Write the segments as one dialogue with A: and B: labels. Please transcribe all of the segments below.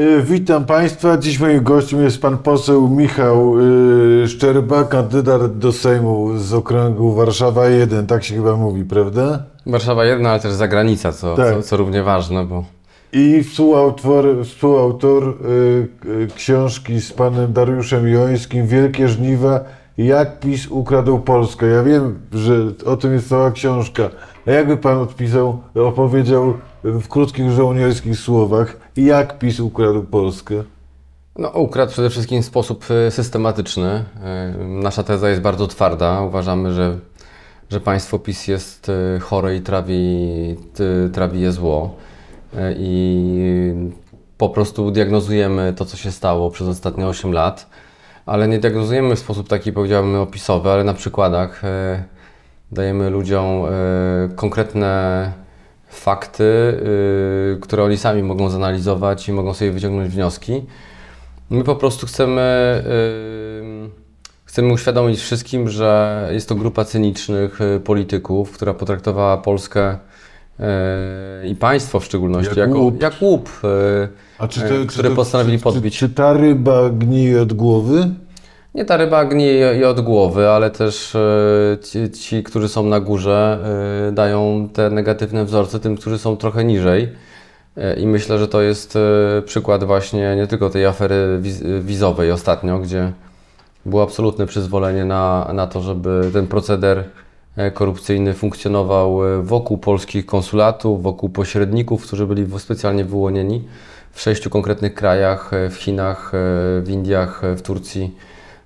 A: Y, Witam Państwa. Dziś moim gościem jest pan poseł Michał y, Szczerba, kandydat do Sejmu z okręgu Warszawa 1. Tak się chyba mówi, prawda?
B: Warszawa jedna, ale też zagranica, co,
A: Tak.
B: co, co równie ważne, bo
A: I współautor, współautor y, książki z panem Dariuszem Jońskim Wielkie Żniwa. Jak PiS ukradł Polskę. Ja wiem, że o tym jest cała książka. A jakby pan odpisał, opowiedział w krótkich żołnierskich słowach, jak PiS ukradł Polskę?
B: no, ukradł przede wszystkim w sposób e, systematyczny. E, Nasza teza jest bardzo twarda. Uważamy, że, że państwo PiS jest e, chore i trawi, trawi je zło. I po prostu diagnozujemy to, co się stało przez ostatnie 8 lat, ale nie diagnozujemy w sposób taki, powiedziałbym, opisowy, ale na przykładach dajemy ludziom konkretne fakty, y, które oni sami mogą zanalizować i mogą sobie wyciągnąć wnioski. My po prostu chcemy, y, chcemy uświadomić wszystkim, że jest to grupa cynicznych y, polityków, która potraktowała Polskę i państwo w szczególności
A: Jak
B: jako,
A: łup.
B: jak łup,
A: A czy to, czy
B: które
A: to,
B: postanowili
A: czy,
B: podbić.
A: Czy, czy ta ryba gnije od głowy?
B: Nie ta ryba gnije od głowy, ale też e, ci, ci, którzy są na górze, e, dają te negatywne wzorce tym, którzy są trochę niżej. E, I myślę, że to jest przykład właśnie nie tylko tej afery wiz wizowej ostatnio, gdzie było absolutne przyzwolenie na, na to, żeby ten proceder korupcyjny funkcjonował wokół polskich konsulatów, wokół pośredników, którzy byli specjalnie wyłonieni w sześciu konkretnych krajach, w Chinach, w Indiach, w Turcji,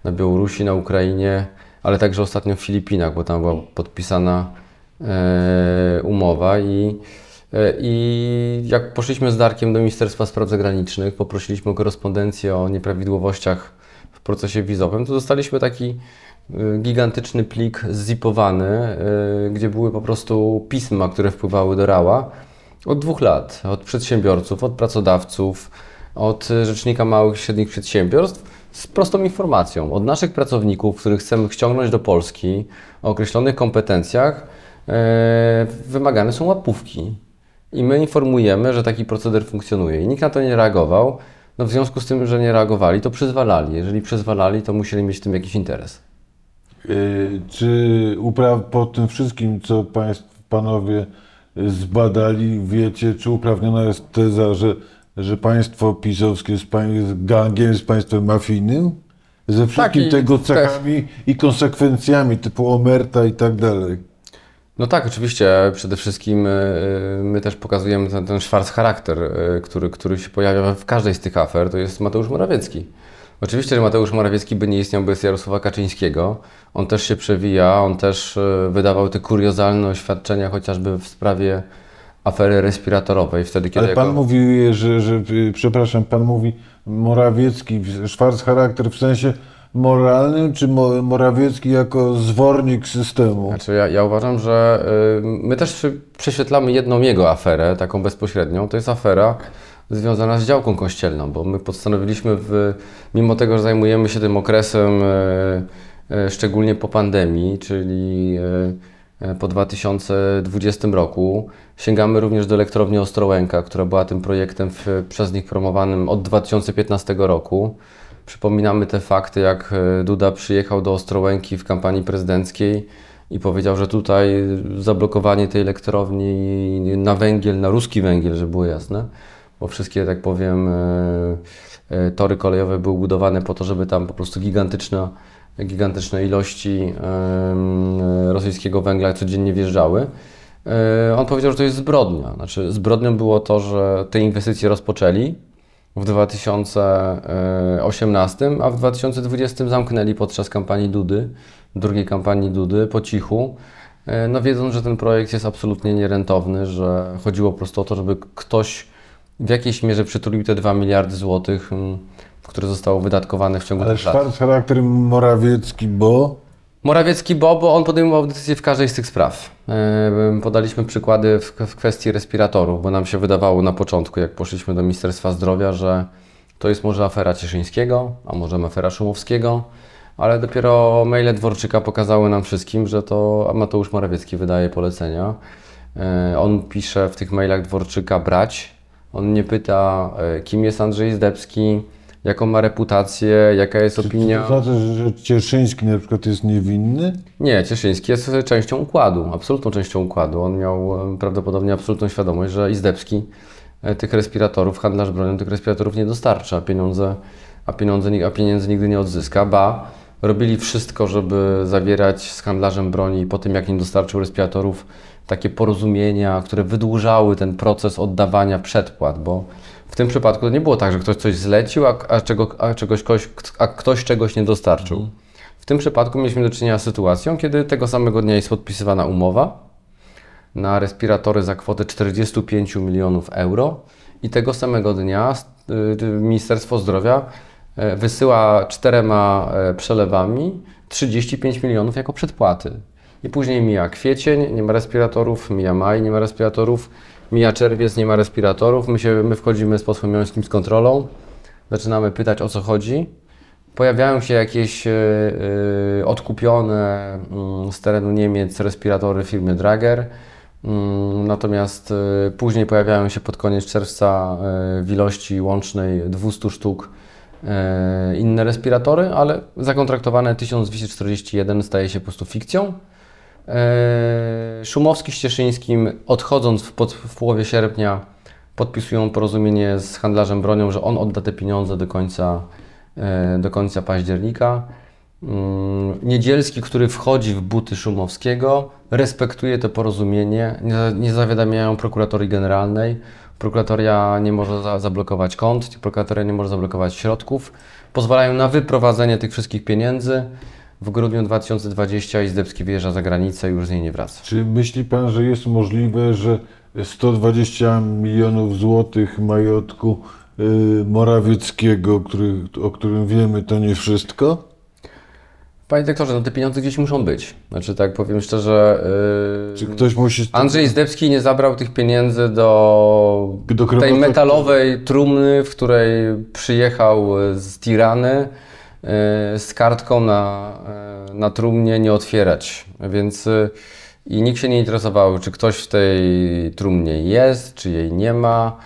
B: na Białorusi, na Ukrainie, ale także ostatnio w Filipinach, bo tam była podpisana e, umowa i, e, i jak poszliśmy z Darkiem do Ministerstwa Spraw Zagranicznych, poprosiliśmy o korespondencję o nieprawidłowościach w procesie wizowym, to dostaliśmy taki y, gigantyczny plik zipowany, y, gdzie były po prostu pisma, które wpływały do RAła od dwóch lat, od przedsiębiorców, od pracodawców, od Rzecznika Małych i Średnich Przedsiębiorstw z prostą informacją. Od naszych pracowników, których chcemy ściągnąć do Polski o określonych kompetencjach, e, wymagane są łapówki. I my informujemy, że taki proceder funkcjonuje. I nikt na to nie reagował. No w związku z tym, że nie reagowali, to przyzwalali. Jeżeli przyzwalali, to musieli mieć w tym jakiś interes.
A: Yy, czy upraw, po tym wszystkim, co państw, panowie zbadali, wiecie, czy uprawniona jest teza, że, że państwo pisowskie jest, gangiem, jest państwem mafijnym? Ze wszystkim
B: i
A: tego
B: też-
A: cechami i konsekwencjami typu omerta i tak dalej.
B: No tak, oczywiście. Przede wszystkim y, my też pokazujemy ten, ten szwarc charakter, y, który, który się pojawia w każdej z tych afer, to jest Mateusz Morawiecki. Oczywiście, że Mateusz Morawiecki by nie istniał bez Jarosława Kaczyńskiego. On też się przewija, on też wydawał te kuriozalne oświadczenia, chociażby w sprawie afery respiratorowej, wtedy kiedy
A: Ale pan
B: jako...
A: mówi, że, że, y, przepraszam, pan mówi Morawiecki, szwarc charakter w sensie moralnym, czy Mo- Morawiecki jako zwornik systemu?
B: Znaczy ja, ja uważam, że y, my też prześwietlamy jedną jego aferę, taką bezpośrednią. To jest afera związana z działką kościelną, bo my postanowiliśmy, w, mimo tego, że zajmujemy się tym okresem y, szczególnie po pandemii, czyli po 2020 roku, sięgamy również do elektrowni Ostrołęka, która była tym projektem w, przez nich promowanym od 2015 roku. Przypominamy te fakty, jak e, Duda przyjechał do Ostrołęki w kampanii prezydenckiej i powiedział, że tutaj zablokowanie tej elektrowni na węgiel, na ruski węgiel, żeby było jasne, bo wszystkie, tak powiem, e, e, tory kolejowe były budowane po to, żeby tam po prostu gigantyczna, gigantyczne ilości rosyjskiego węgla codziennie wjeżdżały. E, On powiedział, że to jest zbrodnia. Znaczy, zbrodnią było to, że te inwestycje rozpoczęli, w 2018, a w 2020 zamknęli podczas kampanii Dudy, drugiej kampanii Dudy, po cichu, e, no wiedząc, że ten projekt jest absolutnie nierentowny, że chodziło po prostu o to, żeby ktoś w jakiejś mierze przytulił te 2 miliardy złotych, które zostało wydatkowane w ciągu
A: Ale
B: tych lat.
A: charakter Morawiecki, bo
B: Morawiecki Bo, bo on podejmował decyzje w każdej z tych spraw. E, Podaliśmy przykłady w, w kwestii respiratorów, bo nam się wydawało na początku, jak poszliśmy do Ministerstwa Zdrowia, że to jest może afera Cieszyńskiego, a może afera Szumowskiego, ale dopiero maile Dworczyka pokazały nam wszystkim, że to Mateusz Morawiecki wydaje polecenia. E, On pisze w tych mailach Dworczyka brać, On nie pyta, e, kim jest Andrzej Zdebski, jaką ma reputację, jaka jest opinia.
A: To znaczy, że Cieszyński na przykład jest niewinny?
B: Nie, Cieszyński jest częścią układu, absolutną częścią układu. On miał e, prawdopodobnie absolutną świadomość, że Izdebski e, tych respiratorów, handlarz bronią tych respiratorów nie dostarcza, a pieniądze, a pieniądze, a pieniędzy nigdy nie odzyska, ba robili wszystko, żeby zawierać z handlarzem broni po tym, jak im dostarczył respiratorów, takie porozumienia, które wydłużały ten proces oddawania przedpłat, bo w tym przypadku to nie było tak, że ktoś coś zlecił, a, a, czego, a, czegoś, ktoś, a ktoś czegoś nie dostarczył. W tym przypadku mieliśmy do czynienia z sytuacją, kiedy tego samego dnia jest podpisywana umowa na respiratory za kwotę 45 milionów euro i tego samego dnia y, Ministerstwo Zdrowia e, wysyła czterema e, przelewami 35 milionów jako przedpłaty. I później mija kwiecień, nie ma respiratorów, mija maj, nie ma respiratorów, mija czerwiec, nie ma respiratorów. My, się, my wchodzimy z posłem Jońskim z kontrolą, zaczynamy pytać o co chodzi. Pojawiają się jakieś yy, odkupione yy, z terenu Niemiec respiratory firmy Drager. Yy, natomiast później pojawiają się pod koniec czerwca w ilości łącznej 200 sztuk inne respiratory, ale zakontraktowane 1241 staje się po prostu fikcją. Szumowski z Cieszyńskim odchodząc w, pod, w połowie sierpnia podpisują porozumienie z handlarzem bronią, że on odda te pieniądze do końca E, do końca października. Mm, Niedzielski, który wchodzi w buty Szumowskiego, respektuje to porozumienie, nie zawiadamiają prokuratorii generalnej. Prokuratoria nie może za zablokować kont, prokuratoria nie może zablokować środków. Pozwalają na wyprowadzenie tych wszystkich pieniędzy. W grudniu 2020 Izdebski wyjeżdża za granicę i już z niej nie wraca.
A: Czy myśli Pan, że jest możliwe, że 120 milionów złotych majątku Y, Morawieckiego, który, o którym wiemy, to nie wszystko?
B: Panie doktorze, no te pieniądze gdzieś muszą być. Znaczy tak powiem szczerze.
A: Yy, Czy ktoś musi.
B: Andrzej Zdebski nie zabrał tych pieniędzy do, do tej metalowej trumny, w której przyjechał z Tirany z kartką na, yy, na trumnie nie otwierać. Więc yy, i nikt się nie interesował, czy ktoś w tej trumnie jest, czy jej nie ma.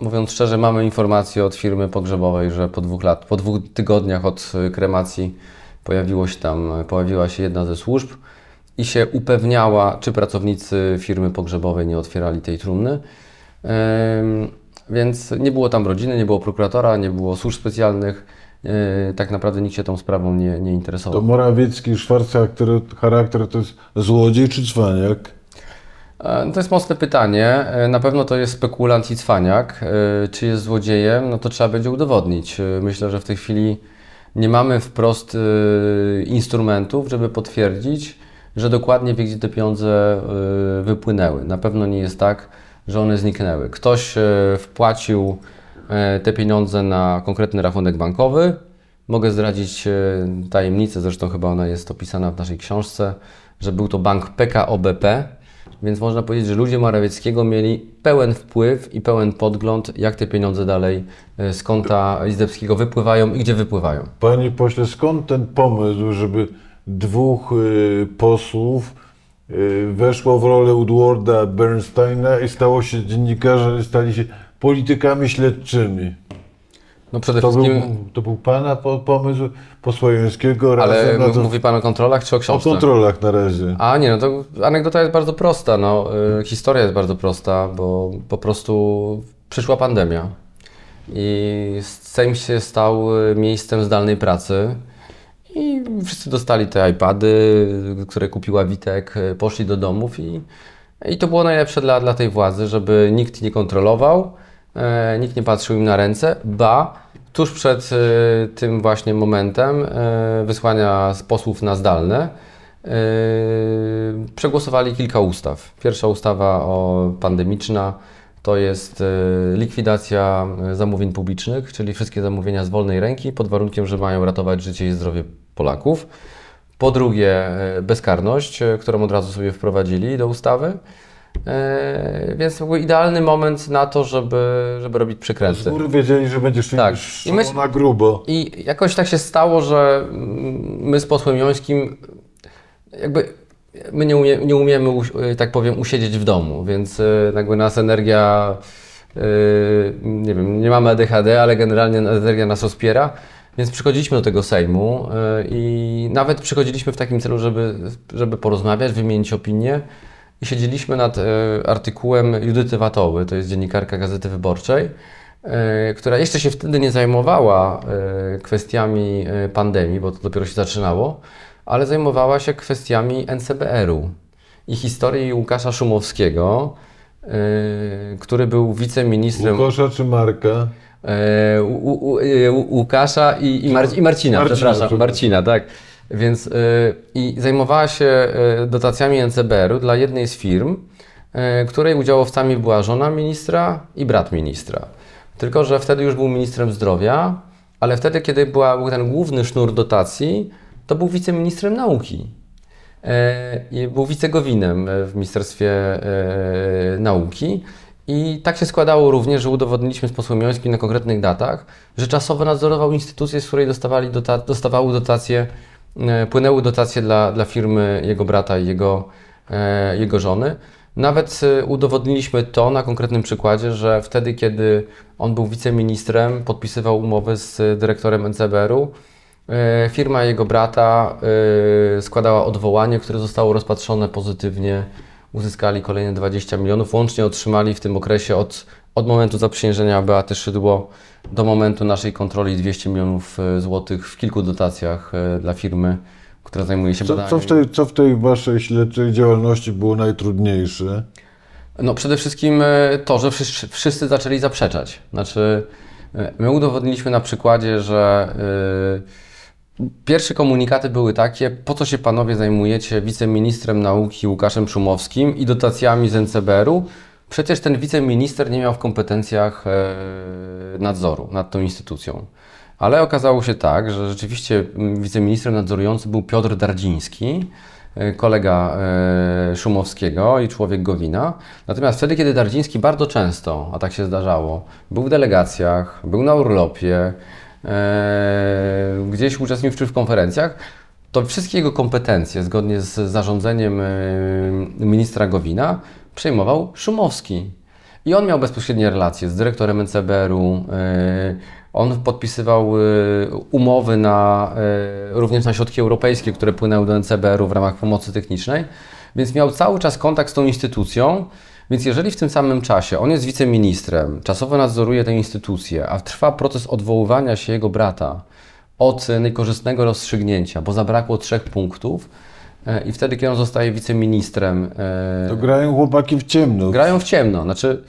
B: Mówiąc szczerze, mamy informację od firmy pogrzebowej, że po dwóch lat, po dwóch tygodniach od kremacji pojawiło się tam, pojawiła się jedna ze służb i się upewniała, czy pracownicy firmy pogrzebowej nie otwierali tej trumny. Więc nie było tam rodziny, nie było prokuratora, nie było służb specjalnych. Eee, tak naprawdę nikt się tą sprawą nie, nie interesował.
A: To Morawiecki, Szwarc charakter, charakter to jest złodziej czy cwaniak?
B: E, to jest mocne pytanie. E, na pewno to jest spekulant i cwaniak. E, czy jest złodziejem? No to trzeba będzie udowodnić. Myślę, że w tej chwili nie mamy wprost instrumentów, żeby potwierdzić, że dokładnie wie, gdzie te pieniądze wypłynęły. Na pewno nie jest tak, że one zniknęły. Ktoś wpłacił te pieniądze na konkretny rachunek bankowy. Mogę zdradzić tajemnicę, zresztą chyba ona jest opisana w naszej książce, że był to bank PKO BP więc można powiedzieć, że ludzie Morawieckiego mieli pełen wpływ i pełen podgląd, jak te pieniądze dalej e, z konta Izdebskiego wypływają i gdzie wypływają.
A: Panie pośle, skąd ten pomysł, żeby dwóch posłów y, weszło w rolę Woodwarda Bernsteina i stało się dziennikarzem, stali się politykami śledczymi?
B: No przede
A: to
B: wszystkim...
A: Był, to był Pana pomysł posłojeńskiego
B: Ale to... mówi Pan o kontrolach czy o książce?
A: O kontrolach na razie.
B: A nie, no to anegdota jest bardzo prosta. No, y, historia jest bardzo prosta, bo po prostu przyszła pandemia i Sejm się stał y, miejscem zdalnej pracy i wszyscy dostali te iPady, które kupiła Witek, y, poszli do domów i, i to było najlepsze dla, dla tej władzy, żeby nikt nie kontrolował, e, nikt nie patrzył im na ręce, ba, tuż przed e, tym właśnie momentem e, wysłania posłów na zdalne e, przegłosowali kilka ustaw. Pierwsza ustawa o pandemiczna to jest likwidacja zamówień publicznych, czyli wszystkie zamówienia z wolnej ręki pod warunkiem, że mają ratować życie i zdrowie Polaków. Po drugie, bezkarność, którą od razu sobie wprowadzili do ustawy. Yy, więc to był idealny moment na to, żeby, żeby robić przekręty. Z
A: góry wiedzieli, że będzie szli tak. I my, na grubo.
B: I jakoś tak się stało, że my z posłem Jońskim jakby my nie, umie, nie umiemy, tak powiem, usiedzieć w domu, więc e, jakby nas energia, e, nie wiem, nie mamy ADHD, ale generalnie energia nas rozpiera, więc przychodziliśmy do tego Sejmu e, i nawet przychodziliśmy w takim celu, żeby, żeby porozmawiać, wymienić opinie i siedzieliśmy nad e, artykułem Judyty Watoły, to jest dziennikarka Gazety Wyborczej, e, która jeszcze się wtedy nie zajmowała kwestiami pandemii, bo to dopiero się zaczynało, ale zajmowała się kwestiami NCBR-u i historii Łukasza Szumowskiego, który był wiceministrem
A: Łukosza czy Marka?
B: E, u, u, e, Ł- Łukasza i, i, Mar- i Marcina,
A: Marcina,
B: przepraszam. Marcina, tak. Więc e, i zajmowała się dotacjami NCBR-u dla jednej z firm, której udziałowcami była żona ministra i brat ministra. Tylko, że wtedy już był ministrem zdrowia, ale wtedy, kiedy była, był ten główny sznur dotacji, to był wiceministrem nauki. I był wicegowinem w Ministerstwie Nauki. I tak się składało również, że udowodniliśmy z posłem Jońskim na konkretnych datach, że czasowo nadzorował instytucję, z której dostawali dota dostawały dotacje, e, płynęły dotacje dla, dla firmy jego brata i jego, e, jego żony. Nawet e, udowodniliśmy to na konkretnym przykładzie, że wtedy, kiedy on był wiceministrem, podpisywał umowę z dyrektorem NCBR-u, E, Firma jego brata e, składała odwołanie, które zostało rozpatrzone pozytywnie. Uzyskali kolejne 20 milionów. Łącznie otrzymali w tym okresie od, od momentu zaprzysiężenia Beaty Szydło do momentu naszej kontroli 200 milionów e, złotych w kilku dotacjach e, dla firmy, która zajmuje się
A: Co,
B: badaniem.
A: co, w tej, co w tej waszej śledczej działalności było najtrudniejsze?
B: No przede wszystkim e, to, że wszyscy, wszyscy zaczęli zaprzeczać. Znaczy, my udowodniliśmy na przykładzie, że e, pierwsze komunikaty były takie, po co się panowie zajmujecie wiceministrem nauki Łukaszem Szumowskim i dotacjami z NCBR-u? Przecież ten wiceminister nie miał w kompetencjach e, nadzoru nad tą instytucją. Ale okazało się tak, że rzeczywiście mm, wiceministrem nadzorującym był Piotr Dardziński, e, kolega e, Szumowskiego i człowiek Gowina. Natomiast wtedy, kiedy Dardziński bardzo często, a tak się zdarzało, był w delegacjach, był na urlopie, gdzieś uczestniczył w konferencjach, to wszystkie jego kompetencje, zgodnie z zarządzeniem e, ministra Gowina, przejmował Szumowski. I on miał bezpośrednie relacje z dyrektorem NCBR-u. e, On podpisywał umowy na, również na środki europejskie, które płynęły do NCBR-u w ramach pomocy technicznej, więc miał cały czas kontakt z tą instytucją. Więc jeżeli w tym samym czasie on jest wiceministrem, czasowo nadzoruje tę instytucję, a trwa proces odwoływania się jego brata od e, niekorzystnego rozstrzygnięcia, bo zabrakło trzech punktów, e, i wtedy, kiedy on zostaje wiceministrem, e,
A: To grają chłopaki w ciemno.
B: Grają w ciemno. Znaczy,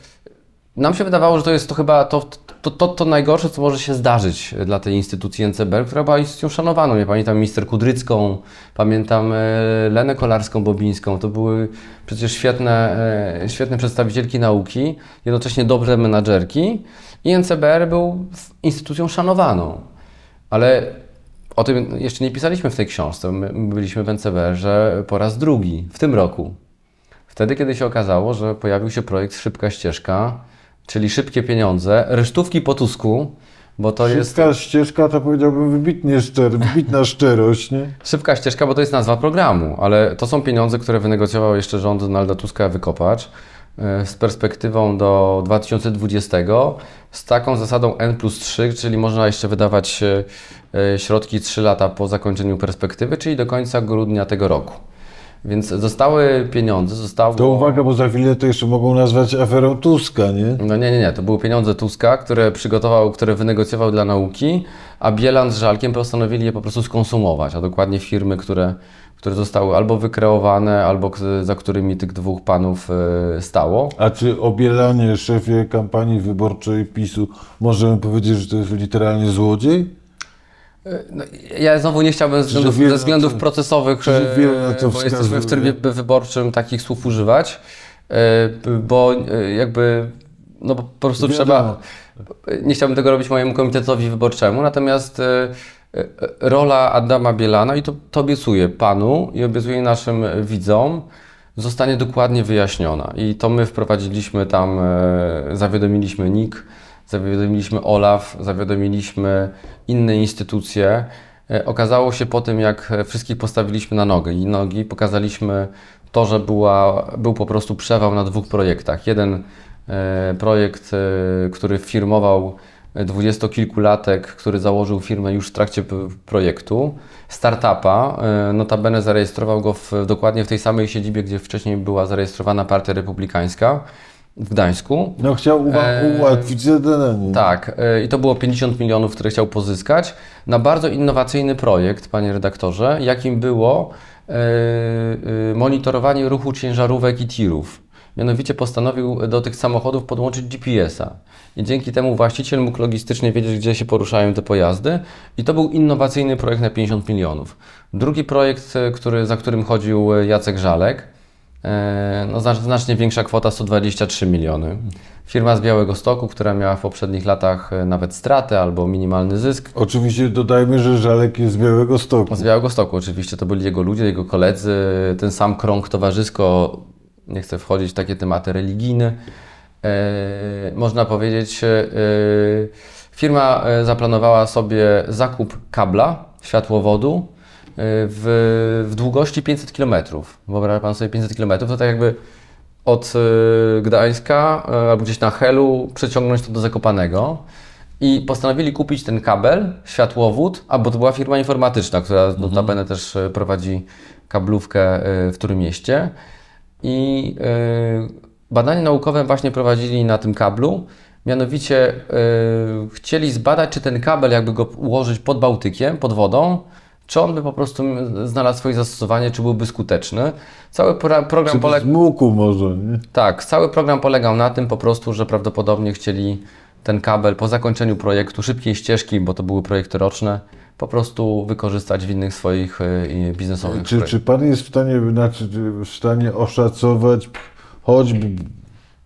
B: nam się wydawało, że to jest to chyba to, to, to, to najgorsze, co może się zdarzyć dla tej instytucji NCBR, która była instytucją szanowaną. Ja pamiętam minister Kudrycką, pamiętam e, Lenę Kolarską-Bobińską. To były przecież świetne, e, świetne przedstawicielki nauki, jednocześnie dobre menadżerki. I NCBR był instytucją szanowaną. Ale o tym jeszcze nie pisaliśmy w tej książce. My byliśmy w NCBR-ze po raz drugi w tym roku. Wtedy, kiedy się okazało, że pojawił się projekt Szybka Ścieżka, czyli szybkie pieniądze, resztówki po Tusku, bo to jest
A: Szybka ścieżka to powiedziałbym wybitnie szczery, wybitna szczerość, nie?
B: szybka ścieżka, bo to jest nazwa programu, ale to są pieniądze, które wynegocjował jeszcze rząd Donalda Tuska Wykopacz e, z perspektywą do 2020 z taką zasadą N plus 3, czyli można jeszcze wydawać e, e, środki 3 lata po zakończeniu perspektywy, czyli do końca grudnia tego roku. Więc zostały pieniądze, zostało...
A: To uwaga, bo za chwilę to jeszcze mogą nazwać aferą Tuska, nie?
B: No nie, nie, nie. To były pieniądze Tuska, które przygotował, które wynegocjował dla nauki, a Bielan z Żalkiem postanowili je po prostu skonsumować, a dokładnie firmy, które, które zostały albo wykreowane, albo za którymi tych dwóch panów e, stało.
A: A czy o Bielanie, szefie kampanii wyborczej PiSu, możemy powiedzieć, że to jest literalnie złodziej?
B: No, ja znowu nie chciałbym ze względów,
A: wiele
B: ze względów procesowych,
A: że
B: e,
A: wiele
B: bo jesteśmy w trybie wyborczym takich słów używać, e, bo e, jakby no po prostu trzeba, nie chciałbym tego robić mojemu komitetowi wyborczemu, natomiast e, e, rola Adama Bielana, i to, to obiecuję Panu i obiecuję naszym widzom, zostanie dokładnie wyjaśniona. I to my wprowadziliśmy tam, e, zawiadomiliśmy NIK, zawiadomiliśmy OLAF, zawiadomiliśmy inne instytucje. E, Okazało się po tym, jak wszystkich postawiliśmy na nogi i nogi, pokazaliśmy to, że była, był po prostu przewał na dwóch projektach. Jeden e, projekt, e, który firmował dwudziestokilkulatek, który założył firmę już w trakcie projektu, startupa, notabene zarejestrował go w, dokładnie w tej samej siedzibie, gdzie wcześniej była zarejestrowana Partia Republikańska w Gdańsku.
A: No chciał
B: Eee,
A: ułatwić zadanie.
B: Tak, y, i to było 50 milionów, które chciał pozyskać na bardzo innowacyjny projekt, panie redaktorze, jakim było y, monitorowanie ruchu ciężarówek i tirów. Mianowicie postanowił do tych samochodów podłączyć GPS-a. I dzięki temu właściciel mógł logistycznie wiedzieć, gdzie się poruszają te pojazdy. I to był innowacyjny projekt na 50 milionów. Drugi projekt, który, za którym chodził Jacek Żalek, E, no, znacz- znacznie większa kwota 123 miliony. Firma z Białego Stoku, która miała w poprzednich latach e, nawet stratę albo minimalny zysk.
A: Oczywiście dodajmy, że Żalek jest z Białego Stoku.
B: Z Białego Stoku oczywiście to byli jego ludzie, jego koledzy, ten sam krąg towarzysko, nie chcę wchodzić w takie tematy religijne. E, można powiedzieć, e, firma e, zaplanowała sobie zakup kabla światłowodu e, w, w długości 500 km. Wyobraża Pan sobie 500 km, to tak jakby od e, Gdańska e, albo gdzieś na Helu przeciągnąć to do Zakopanego. I postanowili kupić ten kabel, światłowód, a bo to była firma informatyczna, która notabene też e, prowadzi kablówkę w którym mieście. I e, badania naukowe właśnie prowadzili na tym kablu. Mianowicie chcieli zbadać, czy ten kabel, jakby go ułożyć pod Bałtykiem, pod wodą, czy on by po prostu znalazł swoje zastosowanie, czy byłby skuteczny. Cały pro- program polegał.
A: mógł może, nie?
B: Tak, cały program polegał na tym po prostu, że prawdopodobnie chcieli ten kabel po zakończeniu projektu, szybkiej ścieżki, bo to były projekty roczne, po prostu wykorzystać w innych swoich y, biznesowych
A: Czy, czy pan jest w stanie, znaczy, czy w stanie oszacować choćby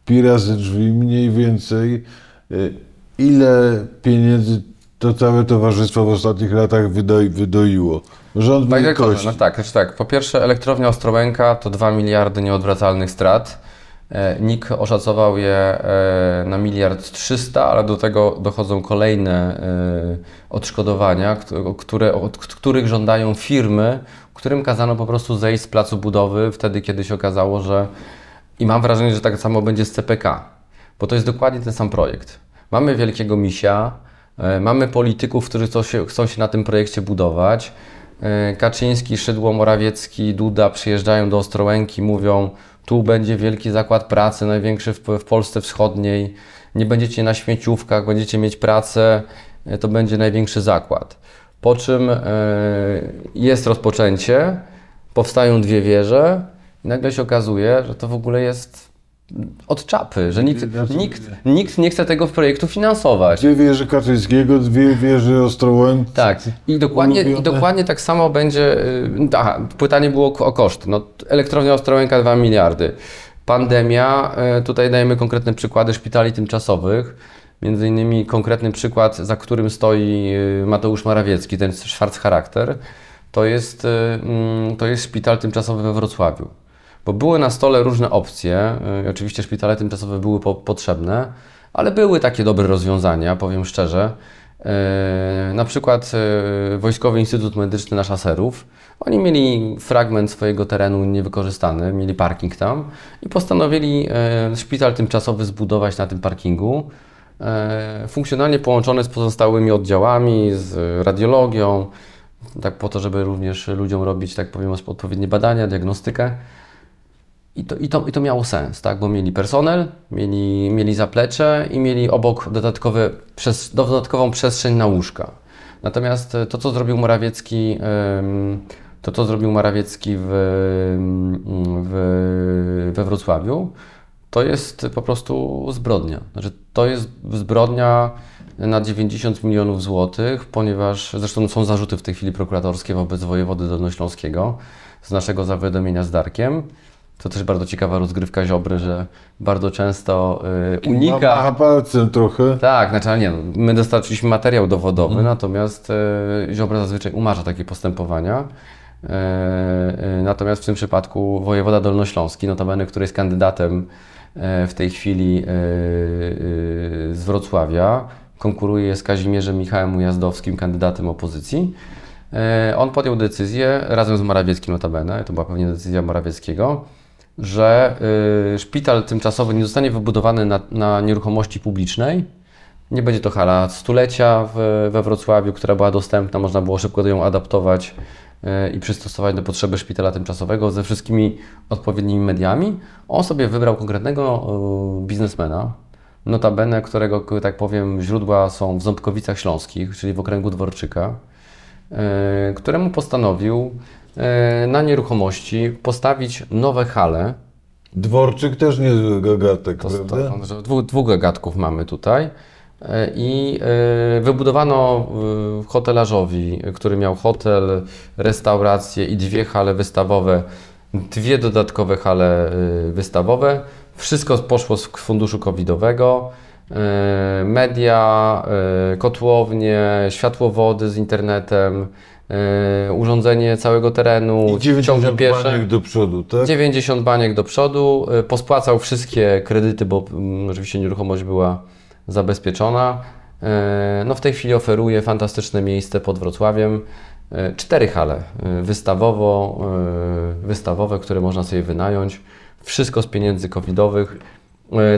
A: pi razy drzwi mniej więcej, y, ile pieniędzy to całe towarzystwo w ostatnich latach wydoi, wydoiło? Rząd wielkości.
B: rektorze, no tak, znaczy tak. Po pierwsze, elektrownia Ostrołęka to 2 miliardy nieodwracalnych strat. E, NIK oszacował je e, na miliard 300, ale do tego dochodzą kolejne e, odszkodowania, któ- które, od których żądają firmy, którym kazano po prostu zejść z placu budowy wtedy, kiedy się okazało, że i mam wrażenie, że tak samo będzie z CPK, bo to jest dokładnie ten sam projekt. Mamy wielkiego misia, mamy polityków, którzy chcą się, na tym projekcie budować. E, Kaczyński, Szydło, Morawiecki, Duda przyjeżdżają do Ostrołęki, mówią tu będzie wielki zakład pracy, największy w, w Polsce Wschodniej, nie będziecie na śmieciówkach, będziecie mieć pracę, e, to będzie największy zakład. Po czym e, jest rozpoczęcie, powstają dwie wieże i nagle się okazuje, że to w ogóle jest od czapy, że nikt, nikt, nikt nie chce tego projektu finansować.
A: Dwie wieże Kaczyńskiego, dwie wieże Ostrołęki.
B: Tak, i dokładnie, i dokładnie tak samo będzie. y, Aha, pytanie było o koszty. No, elektrownia Ostrołęka 2 miliardy. Pandemia, y, tutaj dajemy konkretne przykłady szpitali tymczasowych. Między innymi konkretny przykład, za którym stoi y, Mateusz Morawiecki, ten charakter, to jest, mm, to jest szpital tymczasowy we Wrocławiu. Bo były na stole różne opcje. y, Oczywiście szpitale tymczasowe były po, potrzebne, ale były takie dobre rozwiązania, powiem szczerze. E, Na przykład e, Wojskowy Instytut Medyczny na Szaserów. Oni mieli fragment swojego terenu niewykorzystany, mieli parking tam i postanowili szpital tymczasowy zbudować na tym parkingu. Funkcjonalnie połączony z pozostałymi oddziałami, z radiologią, tak po to, żeby również ludziom robić, tak powiem, odpowiednie badania, diagnostykę. I to, i, to, I to miało sens, tak? bo mieli personel, mieli, mieli zaplecze i mieli obok dodatkowe, przez, dodatkową przestrzeń na łóżka. Natomiast e, to, co zrobił Morawiecki, to, co zrobił Morawiecki w, w, we Wrocławiu, to jest po prostu zbrodnia. Znaczy, to jest zbrodnia na 90 milionów złotych, ponieważ zresztą są zarzuty w tej chwili prokuratorskie wobec wojewody dolnośląskiego z naszego zawiadomienia z Darkiem. To też bardzo ciekawa rozgrywka Ziobry, że bardzo często y, unika...
A: Macha palcem trochę.
B: Tak, znaczy, ale nie, my dostarczyliśmy materiał dowodowy, natomiast e, Ziobro zazwyczaj umarza takie postępowania. E, e, natomiast w tym przypadku wojewoda dolnośląski, notabene, który jest kandydatem e, w tej chwili z Wrocławia, konkuruje z Kazimierzem Michałem Ujazdowskim, kandydatem opozycji. On podjął decyzję, razem z Morawieckim notabene, to była pewnie decyzja Morawieckiego, że y, szpital tymczasowy nie zostanie wybudowany na, na nieruchomości publicznej. Nie będzie to hala stulecia w, we Wrocławiu, która była dostępna, można było szybko ją adaptować y, i przystosować do potrzeby szpitala tymczasowego ze wszystkimi odpowiednimi mediami. On sobie wybrał konkretnego y, biznesmena, notabene, którego, tak powiem, źródła są w Ząbkowicach Śląskich, czyli w okręgu Dworczyka, y, któremu postanowił na nieruchomości postawić nowe hale.
A: Dworczyk też niezły gagatek,
B: To,
A: prawda?
B: to, dwóch, dwóch gagatków mamy tutaj. Y, I y, wybudowano hotelarzowi, który miał hotel, restaurację i dwie hale wystawowe, dwie dodatkowe hale wystawowe. Wszystko poszło z funduszu covidowego. Media, kotłownie, światłowody z internetem, y, urządzenie całego terenu,
A: I
B: ciągi
A: 90
B: piesze.
A: baniek do przodu, tak?
B: 90 baniek do przodu, y, pospłacał wszystkie kredyty, bo mm, oczywiście nieruchomość była zabezpieczona. Y, No w tej chwili oferuje fantastyczne miejsce pod Wrocławiem. Cztery hale wystawowo, wystawowe, które można sobie wynająć. Wszystko z pieniędzy covidowych.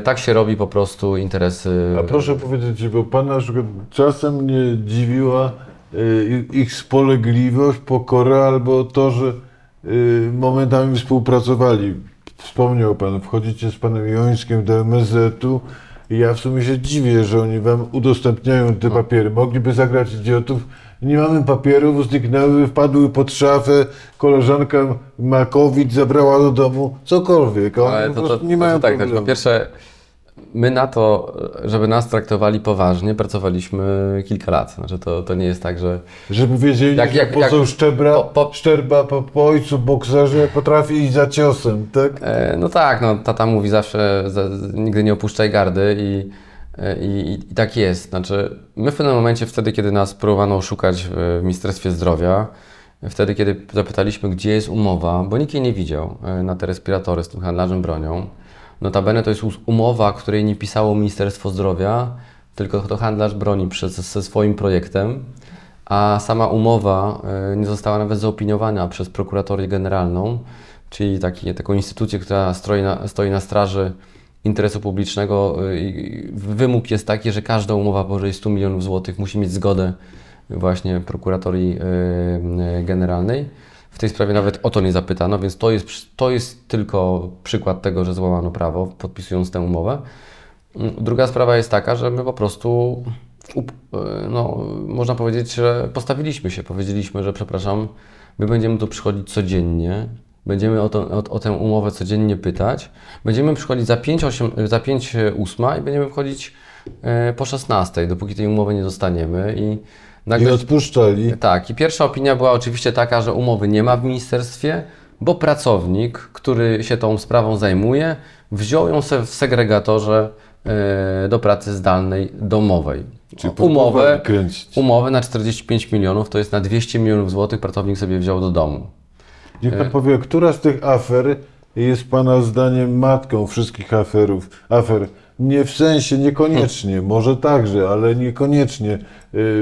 B: Tak się robi po prostu interesy.
A: A proszę powiedzieć, bo Pan na przykład czasem mnie dziwiła ich spolegliwość, pokora albo to, że y, momentami współpracowali. Wspomniał Pan, wchodzicie z Panem Jońskiem do MSZ-u i ja w sumie się dziwię, że oni Wam udostępniają te papiery. Mogliby zagrać idiotów. Nie mamy papierów, zniknęły, wpadły pod szafę, koleżanka ma COVID, zabrała do domu, cokolwiek. Oni
B: Ale to, to,
A: prostu
B: to,
A: nie mają
B: to tak,
A: problemu.
B: po pierwsze, my na to, żeby nas traktowali poważnie, pracowaliśmy kilka lat. Znaczy to, to nie jest tak, że
A: Żeby wiedzieli,
B: Jak-
A: że
B: jak-
A: poseł
B: jak-
A: Szczebra,
B: po- po-
A: Szczerba po, po ojcu bokserze potrafi iść za ciosem, tak?
B: E, No tak, no, tata mówi zawsze, za, nigdy nie opuszczaj gardy i, e, i, i tak jest. Znaczy, my w pewnym momencie, wtedy kiedy nas próbowano oszukać w Ministerstwie Zdrowia, wtedy kiedy zapytaliśmy, gdzie jest umowa, bo nikt jej nie widział e, na te respiratory z tym handlarzem bronią. Notabene to jest umowa, której nie pisało Ministerstwo Zdrowia, tylko to handlarz broni przez, ze swoim projektem, a sama umowa e, nie została nawet zaopiniowana przez prokuratorię generalną, czyli taki, taką instytucję, która stoi na, stoi na straży interesu publicznego. e, Wymóg jest taki, że każda umowa powyżej 100 milionów złotych musi mieć zgodę właśnie prokuratorii e, generalnej. W tej sprawie nawet o to nie zapytano, więc to jest, to jest tylko przykład tego, że złamano prawo, podpisując tę umowę. Mm, Druga sprawa jest taka, że my po prostu, e, no, można powiedzieć, że postawiliśmy się. Powiedzieliśmy, że przepraszam, my będziemy tu przychodzić codziennie, będziemy o, to, o, o tę umowę codziennie pytać, będziemy przychodzić za 5, 8, za 5 ósma i będziemy wchodzić e, po 16, dopóki tej umowy nie dostaniemy. I
A: I
B: nagle
A: odpuszczali.
B: tak, i pierwsza opinia była oczywiście taka, że umowy nie ma w ministerstwie, bo pracownik, który się tą sprawą zajmuje, wziął ją se w segregatorze e, do pracy zdalnej domowej.
A: Czyli
B: umowę, umowę na 45 milionów, to jest na 200 milionów złotych pracownik sobie wziął do domu.
A: Niech
B: E.
A: Pan powie, która z tych afer jest Pana zdaniem matką wszystkich aferów, afer? Nie w sensie niekoniecznie, może także, ale niekoniecznie y,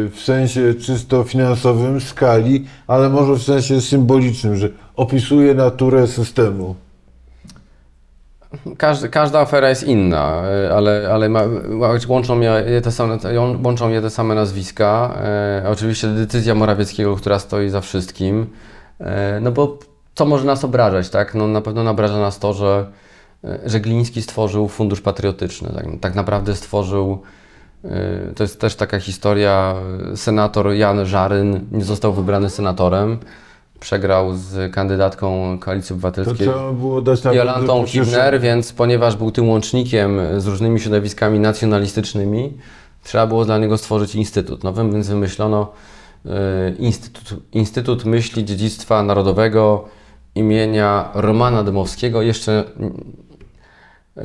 A: w sensie czysto finansowym, skali, ale może w sensie symbolicznym, że opisuje naturę systemu.
B: Każdy, każda afera jest inna, e, ale, ale ma, łączą, je te same, łączą je te same nazwiska. E, oczywiście decyzja Morawieckiego, która stoi za wszystkim. E, no bo co może nas obrażać, tak? No na pewno nabraża nas to, że, że Gliński stworzył Fundusz Patriotyczny. Tak, tak naprawdę stworzył, e, to jest też taka historia, e, senator Jan Żaryn nie został wybrany senatorem. Przegrał z kandydatką Koalicji Obywatelskiej. Jolantą. Hibner, więc ponieważ był tym łącznikiem z różnymi środowiskami nacjonalistycznymi, trzeba było dla niego stworzyć instytut. No więc wymyślono y, Instytut, Instytut Myśli Dziedzictwa Narodowego imienia Romana Dymowskiego. Jeszcze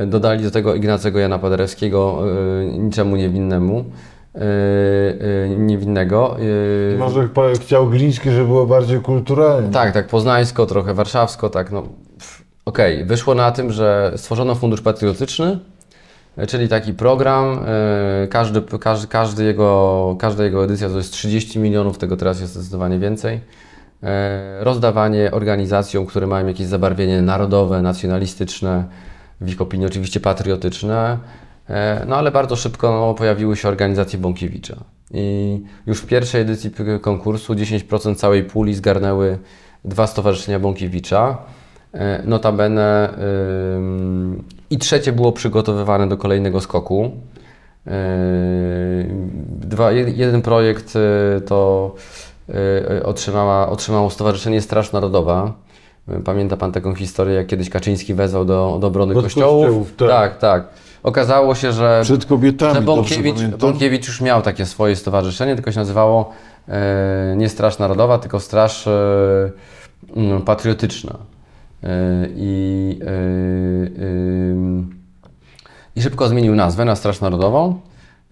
B: dodali do tego Ignacego Jana Paderewskiego, y, niczemu niewinnemu. y, y, niewinnego. y,
A: Może chciał Gliński, żeby było bardziej kulturalnie.
B: tak, tak, poznańsko, trochę warszawsko, tak, no. Okej, wyszło na tym, że stworzono fundusz patriotyczny e, czyli taki program, e, każdy, każdy, każdy jego, każda jego edycja to jest 30 milionów, tego teraz jest zdecydowanie więcej. E, Rozdawanie organizacjom, które mają jakieś zabarwienie narodowe, nacjonalistyczne, w ich opinii oczywiście patriotyczne, E, no ale bardzo szybko no, pojawiły się organizacje Bąkiewicza. I już w pierwszej edycji konkursu 10% całej puli zgarnęły dwa stowarzyszenia Bąkiewicza. E, Notabene i trzecie było przygotowywane do kolejnego skoku. E, Dwa, jed- jeden projekt to otrzymała, otrzymało Stowarzyszenie Straż Narodowa. E, Pamięta Pan taką historię, jak kiedyś Kaczyński wezwał do, do obrony kościołów?
A: kościołów, tak.
B: tak, tak. Okazało się, że
A: Przed kobietami,
B: że Bąkiewicz? Bąkiewicz już miał takie swoje stowarzyszenie, tylko się nazywało e, nie Straż Narodowa, tylko Straż e, Patriotyczna. E, I, e, ym, I szybko zmienił nazwę na Straż Narodową.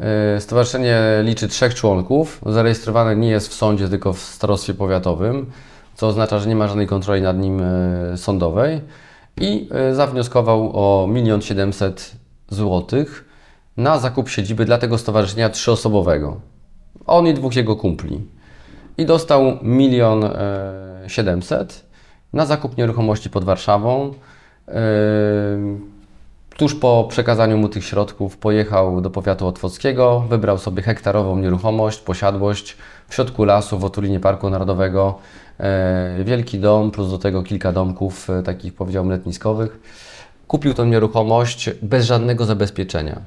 B: E, Stowarzyszenie liczy trzech członków. Zarejestrowane nie jest w sądzie, tylko w starostwie powiatowym, co oznacza, że nie ma żadnej kontroli nad nim e, sądowej. I e, zawnioskował o 1 700 złotych na zakup siedziby dla tego stowarzyszenia trzyosobowego. On i dwóch jego kumpli. I dostał 1 700 na zakup nieruchomości pod Warszawą. Tuż po przekazaniu mu tych środków pojechał do powiatu otwockiego, wybrał sobie hektarową nieruchomość, posiadłość w środku lasu w otulinie Parku Narodowego. E, Wielki dom, plus do tego kilka domków e, takich powiedziałbym letniskowych. Kupił tą nieruchomość bez żadnego zabezpieczenia.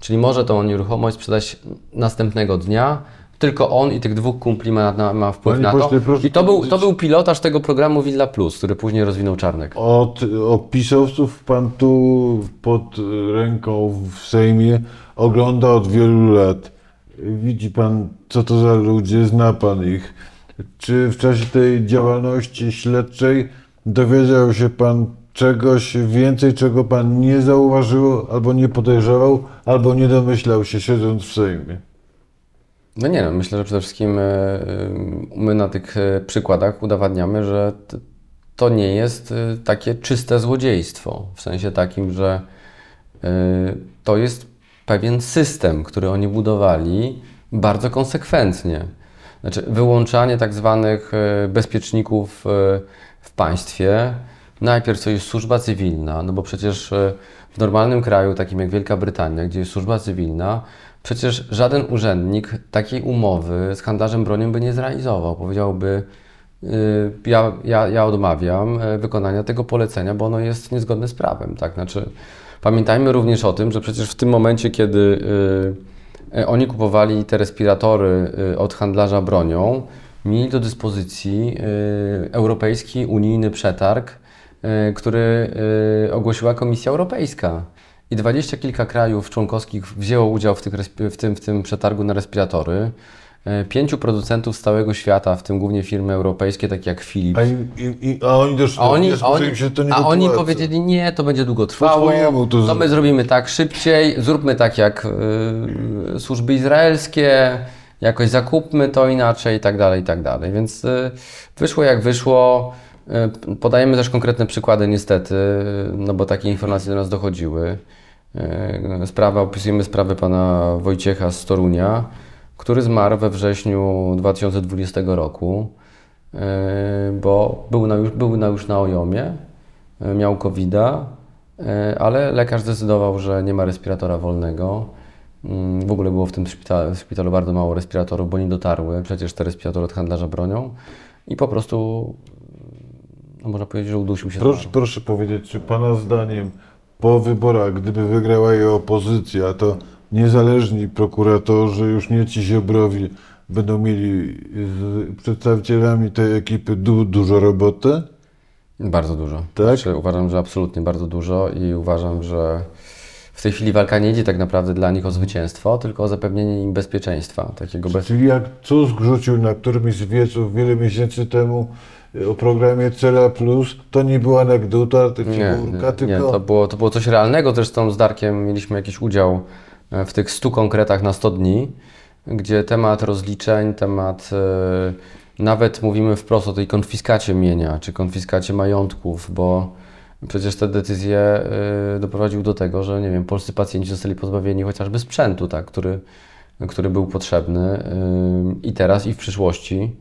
B: Czyli może tą nieruchomość sprzedać następnego dnia, tylko on i tych dwóch kumpli ma, na, ma wpływ
A: Panie
B: na to.
A: proszę
B: I to był, to był pilotaż tego programu Villa Plus, który później rozwinął Czarnek.
A: Od opisowców pan tu pod ręką w Sejmie ogląda od wielu lat. Widzi pan, co to za ludzie, zna pan ich. Czy w czasie tej działalności śledczej dowiedział się pan czegoś więcej, czego pan nie zauważył, albo nie podejrzewał, albo nie domyślał się siedząc w Sejmie?
B: No nie no, myślę, że przede wszystkim e, e, my na tych e, przykładach udowadniamy, że to nie jest takie czyste złodziejstwo. W sensie takim, że to jest pewien system, który oni budowali bardzo konsekwentnie. Znaczy, wyłączanie tak zwanych e, bezpieczników e, w państwie. Najpierw to jest służba cywilna, no bo przecież e, w normalnym kraju, takim jak Wielka Brytania, gdzie jest służba cywilna, przecież żaden urzędnik takiej umowy z handlarzem bronią by nie zrealizował. Powiedziałby, ja, ja, ja odmawiam wykonania tego polecenia, bo ono jest niezgodne z prawem. Tak? Znaczy, pamiętajmy również o tym, że przecież w tym momencie, kiedy oni kupowali te respiratory y, od handlarza bronią, mieli do dyspozycji y, europejski, unijny przetarg, który ogłosiła Komisja Europejska. I dwadzieścia kilka krajów członkowskich wzięło udział w, tym, w tym przetargu na respiratory. E, Pięciu producentów z całego świata, w tym głównie firmy europejskie, takie jak Philips.
A: A, im, im, a oni doszli
B: A oni, a oni,
A: się to nie
B: a oni powiedzieli, nie, to będzie długo trwało,
A: to
B: to, my zrobimy tak szybciej, zróbmy tak jak y, służby izraelskie, jakoś zakupmy to inaczej i tak dalej, i tak dalej. Więc y, wyszło jak wyszło. Y, podajemy też konkretne przykłady niestety, no bo takie informacje do nas dochodziły. Y, Sprawa, opisujemy sprawę pana Wojciecha z Torunia, który zmarł we wrześniu 2020 roku, y, bo był, na, już, był na, już na ojomie, y, miał covid ale lekarz zdecydował, że nie ma respiratora wolnego. Mm, W ogóle było w tym szpitalu, w szpitalu bardzo mało respiratorów, bo nie dotarły przecież te respiratory od handlarza bronią i po prostu, no można powiedzieć, że udusił się.
A: Proszę, proszę powiedzieć, czy Pana zdaniem po wyborach, gdyby wygrała jej opozycja, to niezależni prokuratorzy, już nie ci Ziobrowi, będą mieli z przedstawicielami tej ekipy du, dużo roboty?
B: Bardzo dużo.
A: Tak?
B: Znaczy, uważam, że absolutnie bardzo dużo i uważam, że w tej chwili walka nie idzie tak naprawdę dla nich o zwycięstwo, tylko o zapewnienie im bezpieczeństwa, takiego bez...
A: Czyli jak Tusk rzucił na którymś z wieców wiele miesięcy temu y, o programie Cela Plus, to nie była anegdota, to
B: Nie, nie,
A: tylko...
B: nie to, było, to było coś realnego. Zresztą z Darkiem mieliśmy jakiś udział e, w tych 100 konkretach na 100 dni, gdzie temat rozliczeń, temat e, nawet mówimy wprost o tej konfiskacie mienia, czy konfiskacie majątków, bo Przecież te decyzje y, doprowadziły do tego, że nie wiem, polscy pacjenci zostali pozbawieni chociażby sprzętu, tak, który, który był potrzebny i teraz, i w przyszłości.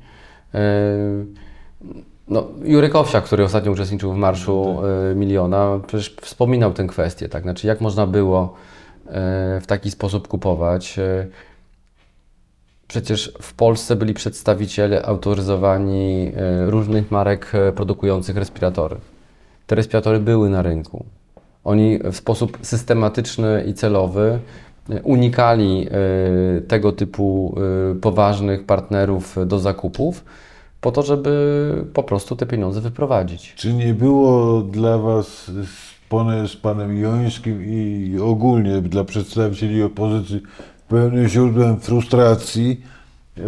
B: No, Jurek Owsiak, który ostatnio uczestniczył w Marszu y, Miliona, przecież wspominał tę kwestię, tak? Znaczy, jak można było w taki sposób kupować. Y, Przecież w Polsce byli przedstawiciele autoryzowani y, różnych marek produkujących respiratory. Te respiratory były na rynku. Oni w sposób systematyczny i celowy unikali tego typu poważnych partnerów do zakupów, po to, żeby po prostu te pieniądze wyprowadzić.
A: Czy nie było dla Was z, panem Jońskim i ogólnie dla przedstawicieli opozycji pewnym źródłem frustracji,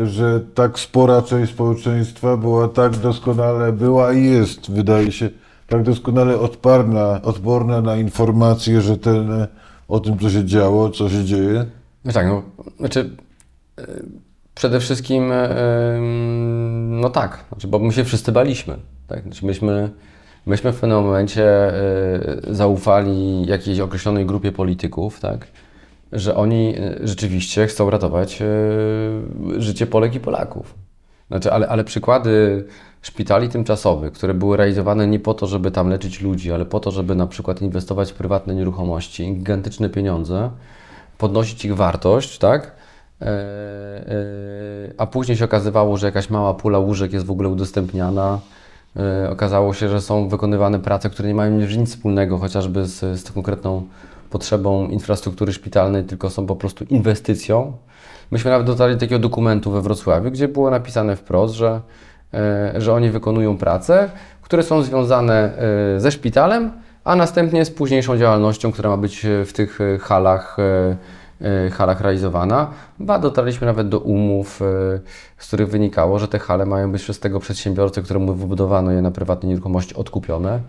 A: że tak spora część społeczeństwa była tak doskonale, była i jest, wydaje się, tak doskonale odparna, odporna na informacje rzetelne o tym, co się działo, co się dzieje?
B: No tak, no, znaczy y, przede wszystkim y, no tak, znaczy, bo my się wszyscy baliśmy. Tak? Znaczy myśmy, myśmy w pewnym momencie y, zaufali jakiejś określonej grupie polityków, tak? że oni y, rzeczywiście chcą ratować y, życie Polek i Polaków. Znaczy, ale, ale przykłady szpitali tymczasowych, które były realizowane nie po to, żeby tam leczyć ludzi, ale po to, żeby na przykład inwestować w prywatne nieruchomości, gigantyczne pieniądze, podnosić ich wartość, tak? E, e, a później się okazywało, że jakaś mała pula łóżek jest w ogóle udostępniana. E, Okazało się, że są wykonywane prace, które nie mają nic wspólnego chociażby z, z konkretną potrzebą infrastruktury szpitalnej, tylko są po prostu inwestycją. Myśmy nawet dotarli do takiego dokumentu we Wrocławiu, gdzie było napisane wprost, że, e, że oni wykonują prace, które są związane e, ze szpitalem, a następnie z późniejszą działalnością, która ma być w tych halach, halach realizowana. Ba, dotarliśmy nawet do umów, e, z których wynikało, że te hale mają być przez tego przedsiębiorcę, któremu wybudowano je na prywatnej nieruchomości, odkupione.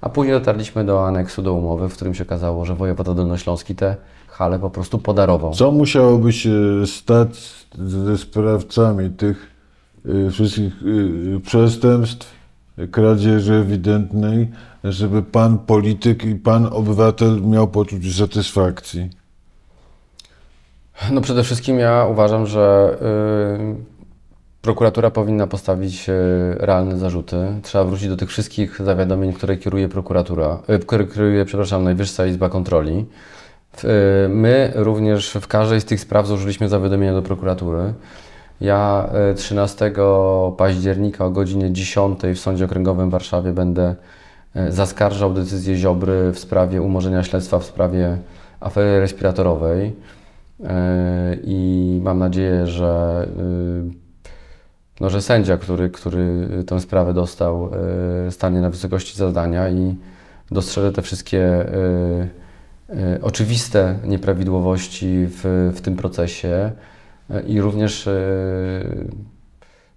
B: A później dotarliśmy do aneksu do umowy, w którym się okazało, że wojewoda dolnośląski te hale po prostu podarował.
A: Co musiałoby się stać ze sprawcami tych wszystkich przestępstw, kradzieży ewidentnej, żeby pan polityk i pan obywatel miał poczucie satysfakcji?
B: No przede wszystkim ja uważam, że y, prokuratura powinna postawić y, realne zarzuty. Trzeba wrócić do tych wszystkich zawiadomień, które kieruje prokuratura, y, kieruje, przepraszam, Najwyższa Izba Kontroli. Y, my również w każdej z tych spraw złożyliśmy zawiadomienia do prokuratury. Ja y, 13 października o godzinie 10 w Sądzie Okręgowym w Warszawie będę y, zaskarżał decyzję Ziobry w sprawie umorzenia śledztwa w sprawie afery respiratorowej. Yy, I mam nadzieję, że, yy, no, że sędzia, który, który tę sprawę dostał, yy, stanie na wysokości zadania i dostrzeże te wszystkie yy, oczywiste nieprawidłowości w, w tym procesie i również,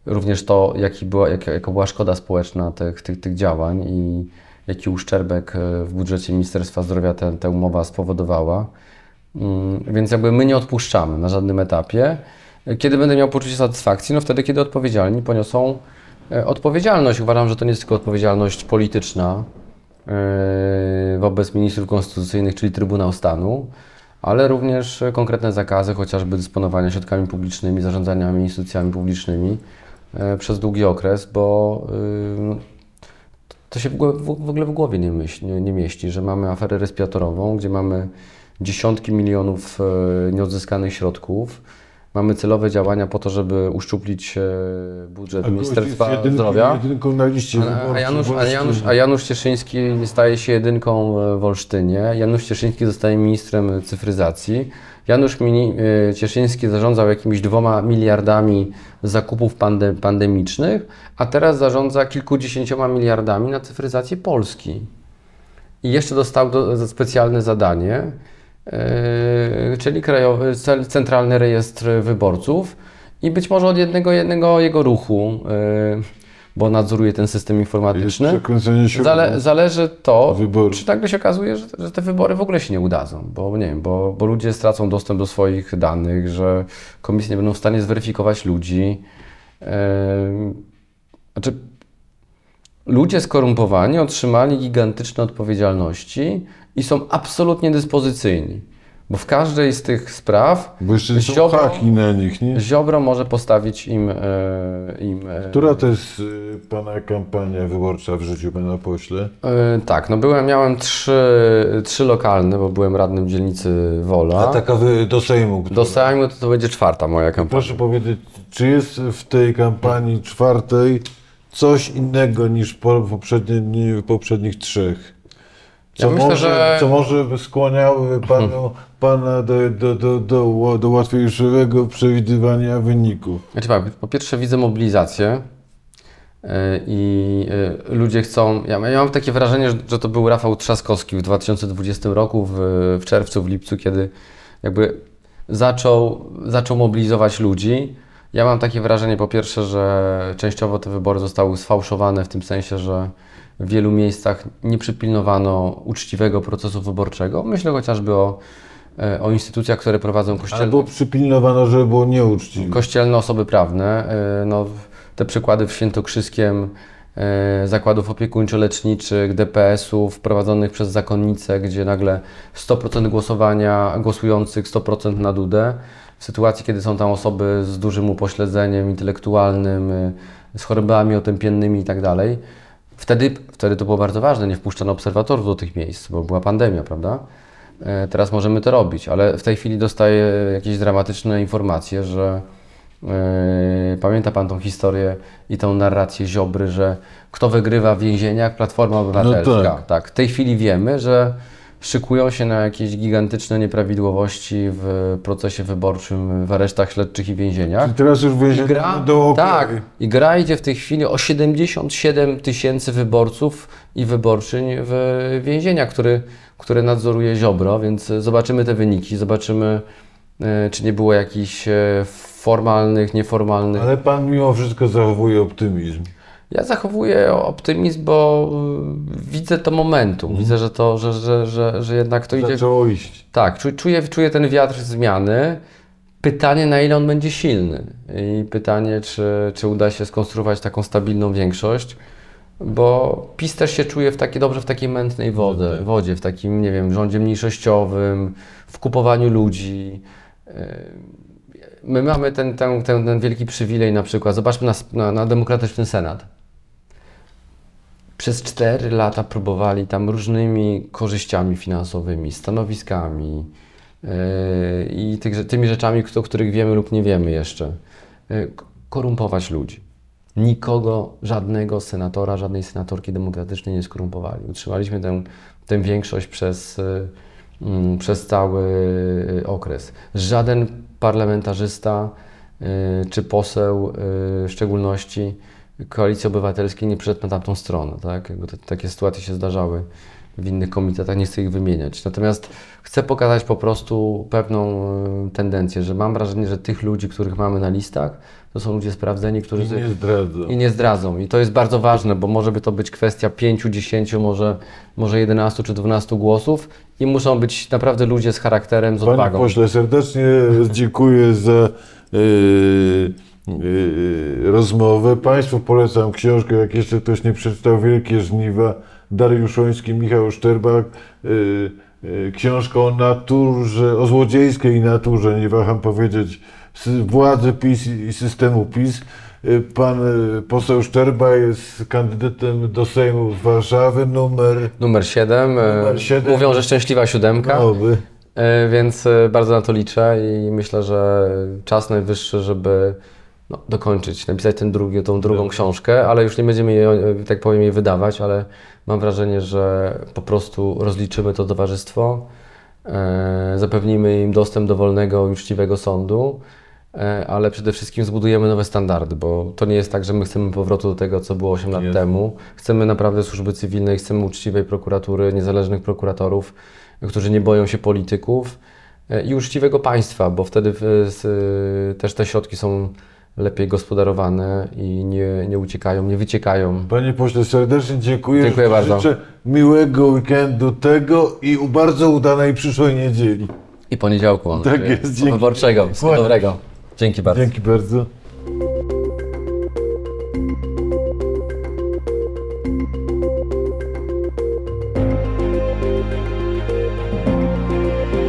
B: również to, jaki była, jaka, jaka była szkoda społeczna tych, tych, tych działań i jaki uszczerbek w budżecie Ministerstwa Zdrowia ta, ta umowa spowodowała. Mm, Więc jakby my nie odpuszczamy na żadnym etapie. Kiedy będę miał poczucie satysfakcji? No wtedy, kiedy odpowiedzialni poniosą e, odpowiedzialność. Uważam, że to nie jest tylko odpowiedzialność polityczna e, wobec ministrów konstytucyjnych, czyli Trybunał Stanu, ale również konkretne zakazy, chociażby dysponowania środkami publicznymi, zarządzania instytucjami publicznymi e, przez długi okres, bo to się w ogóle w, głowie nie, nie, nie mieści, że mamy aferę respiratorową, gdzie mamy dziesiątki milionów e, nieodzyskanych środków. Mamy celowe działania po to, żeby uszczuplić e, budżet Ministerstwa
A: jedynki,
B: Zdrowia.
A: jedynką na liście
B: A, a, Janusz, a. Janusz, a Janusz Cieszyński staje się jedynką e, w Olsztynie. Janusz Cieszyński zostaje ministrem cyfryzacji. Janusz Cieszyński zarządzał jakimiś dwoma miliardami zakupów pande, pandemicznych, a teraz zarządza kilkudziesięcioma miliardami na cyfryzację Polski. I jeszcze dostał do, specjalne zadanie, czyli krajowy, centralny rejestr wyborców i być może od jednego, jednego jego ruchu, yy, bo nadzoruje ten system informatyczny, zale, zależy to, czy nagle się okazuje, że, że te wybory w ogóle się nie udadzą, bo nie wiem, bo, bo ludzie stracą dostęp do swoich danych, że komisje nie będą w stanie zweryfikować ludzi. Yy, znaczy, ludzie skorumpowani otrzymali gigantyczne odpowiedzialności i są absolutnie dyspozycyjni. Bo w każdej z tych spraw
A: Bo jeszcze są
B: Ziobro-
A: haki na nich, nie?
B: Ziobro może postawić im. E, im e,
A: Która to jest y, pana kampania wyborcza w życiu, pana pośle?
B: e, tak, no byłem, miałem trzy, trzy lokalne, bo byłem radnym dzielnicy Wola.
A: A taka wy, do Sejmu. która-
B: Do Sejmu to, to będzie czwarta moja kampania.
A: Proszę powiedzieć, czy jest w tej kampanii czwartej coś innego niż po w poprzednich trzech? Co,
B: Ja myślę,
A: może,
B: że-
A: co może by skłaniały panu, pana do, do, do, do, do łatwiejszego przewidywania wyników?
B: Znaczy, po pierwsze widzę mobilizację e, i e, ludzie chcą. Ja, ja mam takie wrażenie, że, że to był Rafał Trzaskowski w 2020 roku, w, w czerwcu, w lipcu, kiedy jakby zaczął, zaczął mobilizować ludzi. Ja mam takie wrażenie, po pierwsze, że częściowo te wybory zostały sfałszowane w tym sensie, że w wielu miejscach nie przypilnowano uczciwego procesu wyborczego. Myślę chociażby o, e, o instytucjach, które prowadzą kościelne.
A: Albo przypilnowano, żeby było nieuczciwe.
B: Kościelne osoby prawne, y, no, te przykłady w Świętokrzyskiem, y, zakładów opiekuńczo-leczniczych, DPS-ów prowadzonych przez zakonnice, gdzie nagle 100% głosowania głosujących, 100% na Dudę. W sytuacji, kiedy są tam osoby z dużym upośledzeniem intelektualnym, z chorobami otępiennymi i tak wtedy, wtedy to było bardzo ważne, nie wpuszczano obserwatorów do tych miejsc, bo była pandemia, prawda? E, Teraz możemy to robić, ale w tej chwili dostaję jakieś dramatyczne informacje, że e, pamięta Pan tą historię i tą narrację Ziobry, że kto wygrywa w więzieniach? Platforma Obywatelska.
A: tak.
B: tak. W tej chwili wiemy, że szykują się na jakieś gigantyczne nieprawidłowości w procesie wyborczym w aresztach śledczych i więzieniach.
A: I teraz już
B: gra,
A: do
B: tak, i gra idzie w tej chwili o 77 tysięcy wyborców i wyborczyń w więzieniach, który, które nadzoruje Ziobro, więc zobaczymy te wyniki, zobaczymy, e, czy nie było jakichś e, formalnych, nieformalnych.
A: Ale pan mimo wszystko zachowuje optymizm.
B: Ja zachowuję optymizm, bo y, widzę to momentum, widzę, że to, że, że, że, że jednak to idzie
A: Zaczęło iść.
B: tak, czu- czuję, czuję ten wiatr zmiany. Pytanie, na ile on będzie silny. I pytanie, czy, czy uda się skonstruować taką stabilną większość, bo PiS też się czuje w takie, dobrze w takiej mętnej wodzie, wodzie, w takim, nie wiem, rządzie mniejszościowym, w kupowaniu ludzi. Yy, My mamy ten, ten, ten, ten wielki przywilej na przykład, zobaczmy na, na, na demokratyczny Senat. Przez 4 lata próbowali tam różnymi korzyściami finansowymi, stanowiskami yy, i tych, tymi rzeczami, o których wiemy lub nie wiemy jeszcze, yy, korumpować ludzi. Nikogo, żadnego senatora, żadnej senatorki demokratycznej nie skorumpowali. Utrzymaliśmy tę, tę większość przez, yy, przez cały okres. Żaden parlamentarzysta czy poseł w szczególności Koalicji Obywatelskiej nie przyszedł na tamtą stronę. Tak? Jakby te, takie sytuacje się zdarzały w innych komitetach, nie chcę ich wymieniać. Natomiast chcę pokazać po prostu pewną y, tendencję, że mam wrażenie, że tych ludzi, których mamy na listach, to są ludzie sprawdzeni, którzy
A: I nie zdradza.
B: i nie zdradzą. I to jest bardzo ważne, bo może by to być kwestia 5, 10, może, może 11 czy 12 głosów i muszą być naprawdę ludzie z charakterem, z
A: Panie
B: odwagą.
A: pośle, serdecznie dziękuję za yy, rozmowę. Państwu polecam książkę, jak jeszcze ktoś nie przeczytał, Wielkie Żniwa, Dariusz Szoński, Michał Szczerbak. Yy, yy, książka o naturze, o złodziejskiej naturze, nie waham powiedzieć, władzy PiS i systemu PiS. Pan poseł Szczerba jest kandydatem do Sejmu z Warszawy, numer
B: Numer 7.
A: Numer siedem.
B: Mówią, że szczęśliwa siódemka.
A: nowy.
B: Więc bardzo na to liczę i myślę, że czas najwyższy, żeby no, dokończyć, napisać ten drugi, tą drugą książkę, ale już nie będziemy jej, e, tak powiem, jej wydawać, ale mam wrażenie, że po prostu rozliczymy to towarzystwo, e, zapewnimy im dostęp do wolnego uczciwego sądu, e, ale przede wszystkim zbudujemy nowe standardy, bo to nie jest tak, że my chcemy powrotu do tego, co było 8 lat temu. Chcemy naprawdę służby cywilnej, chcemy uczciwej prokuratury, niezależnych prokuratorów, którzy nie boją się polityków e, i uczciwego państwa, bo wtedy też te środki są lepiej gospodarowane i nie, nie uciekają, nie wyciekają.
A: Panie pośle, serdecznie dziękuję.
B: Dziękuję bardzo.
A: Życzę miłego weekendu tego i u- bardzo udanej przyszłej niedzieli.
B: I poniedziałku.
A: Tak jest, dzięki.
B: Wyborczego. Wszystkiego dobrego. Dzięki bardzo.
A: Dzięki bardzo.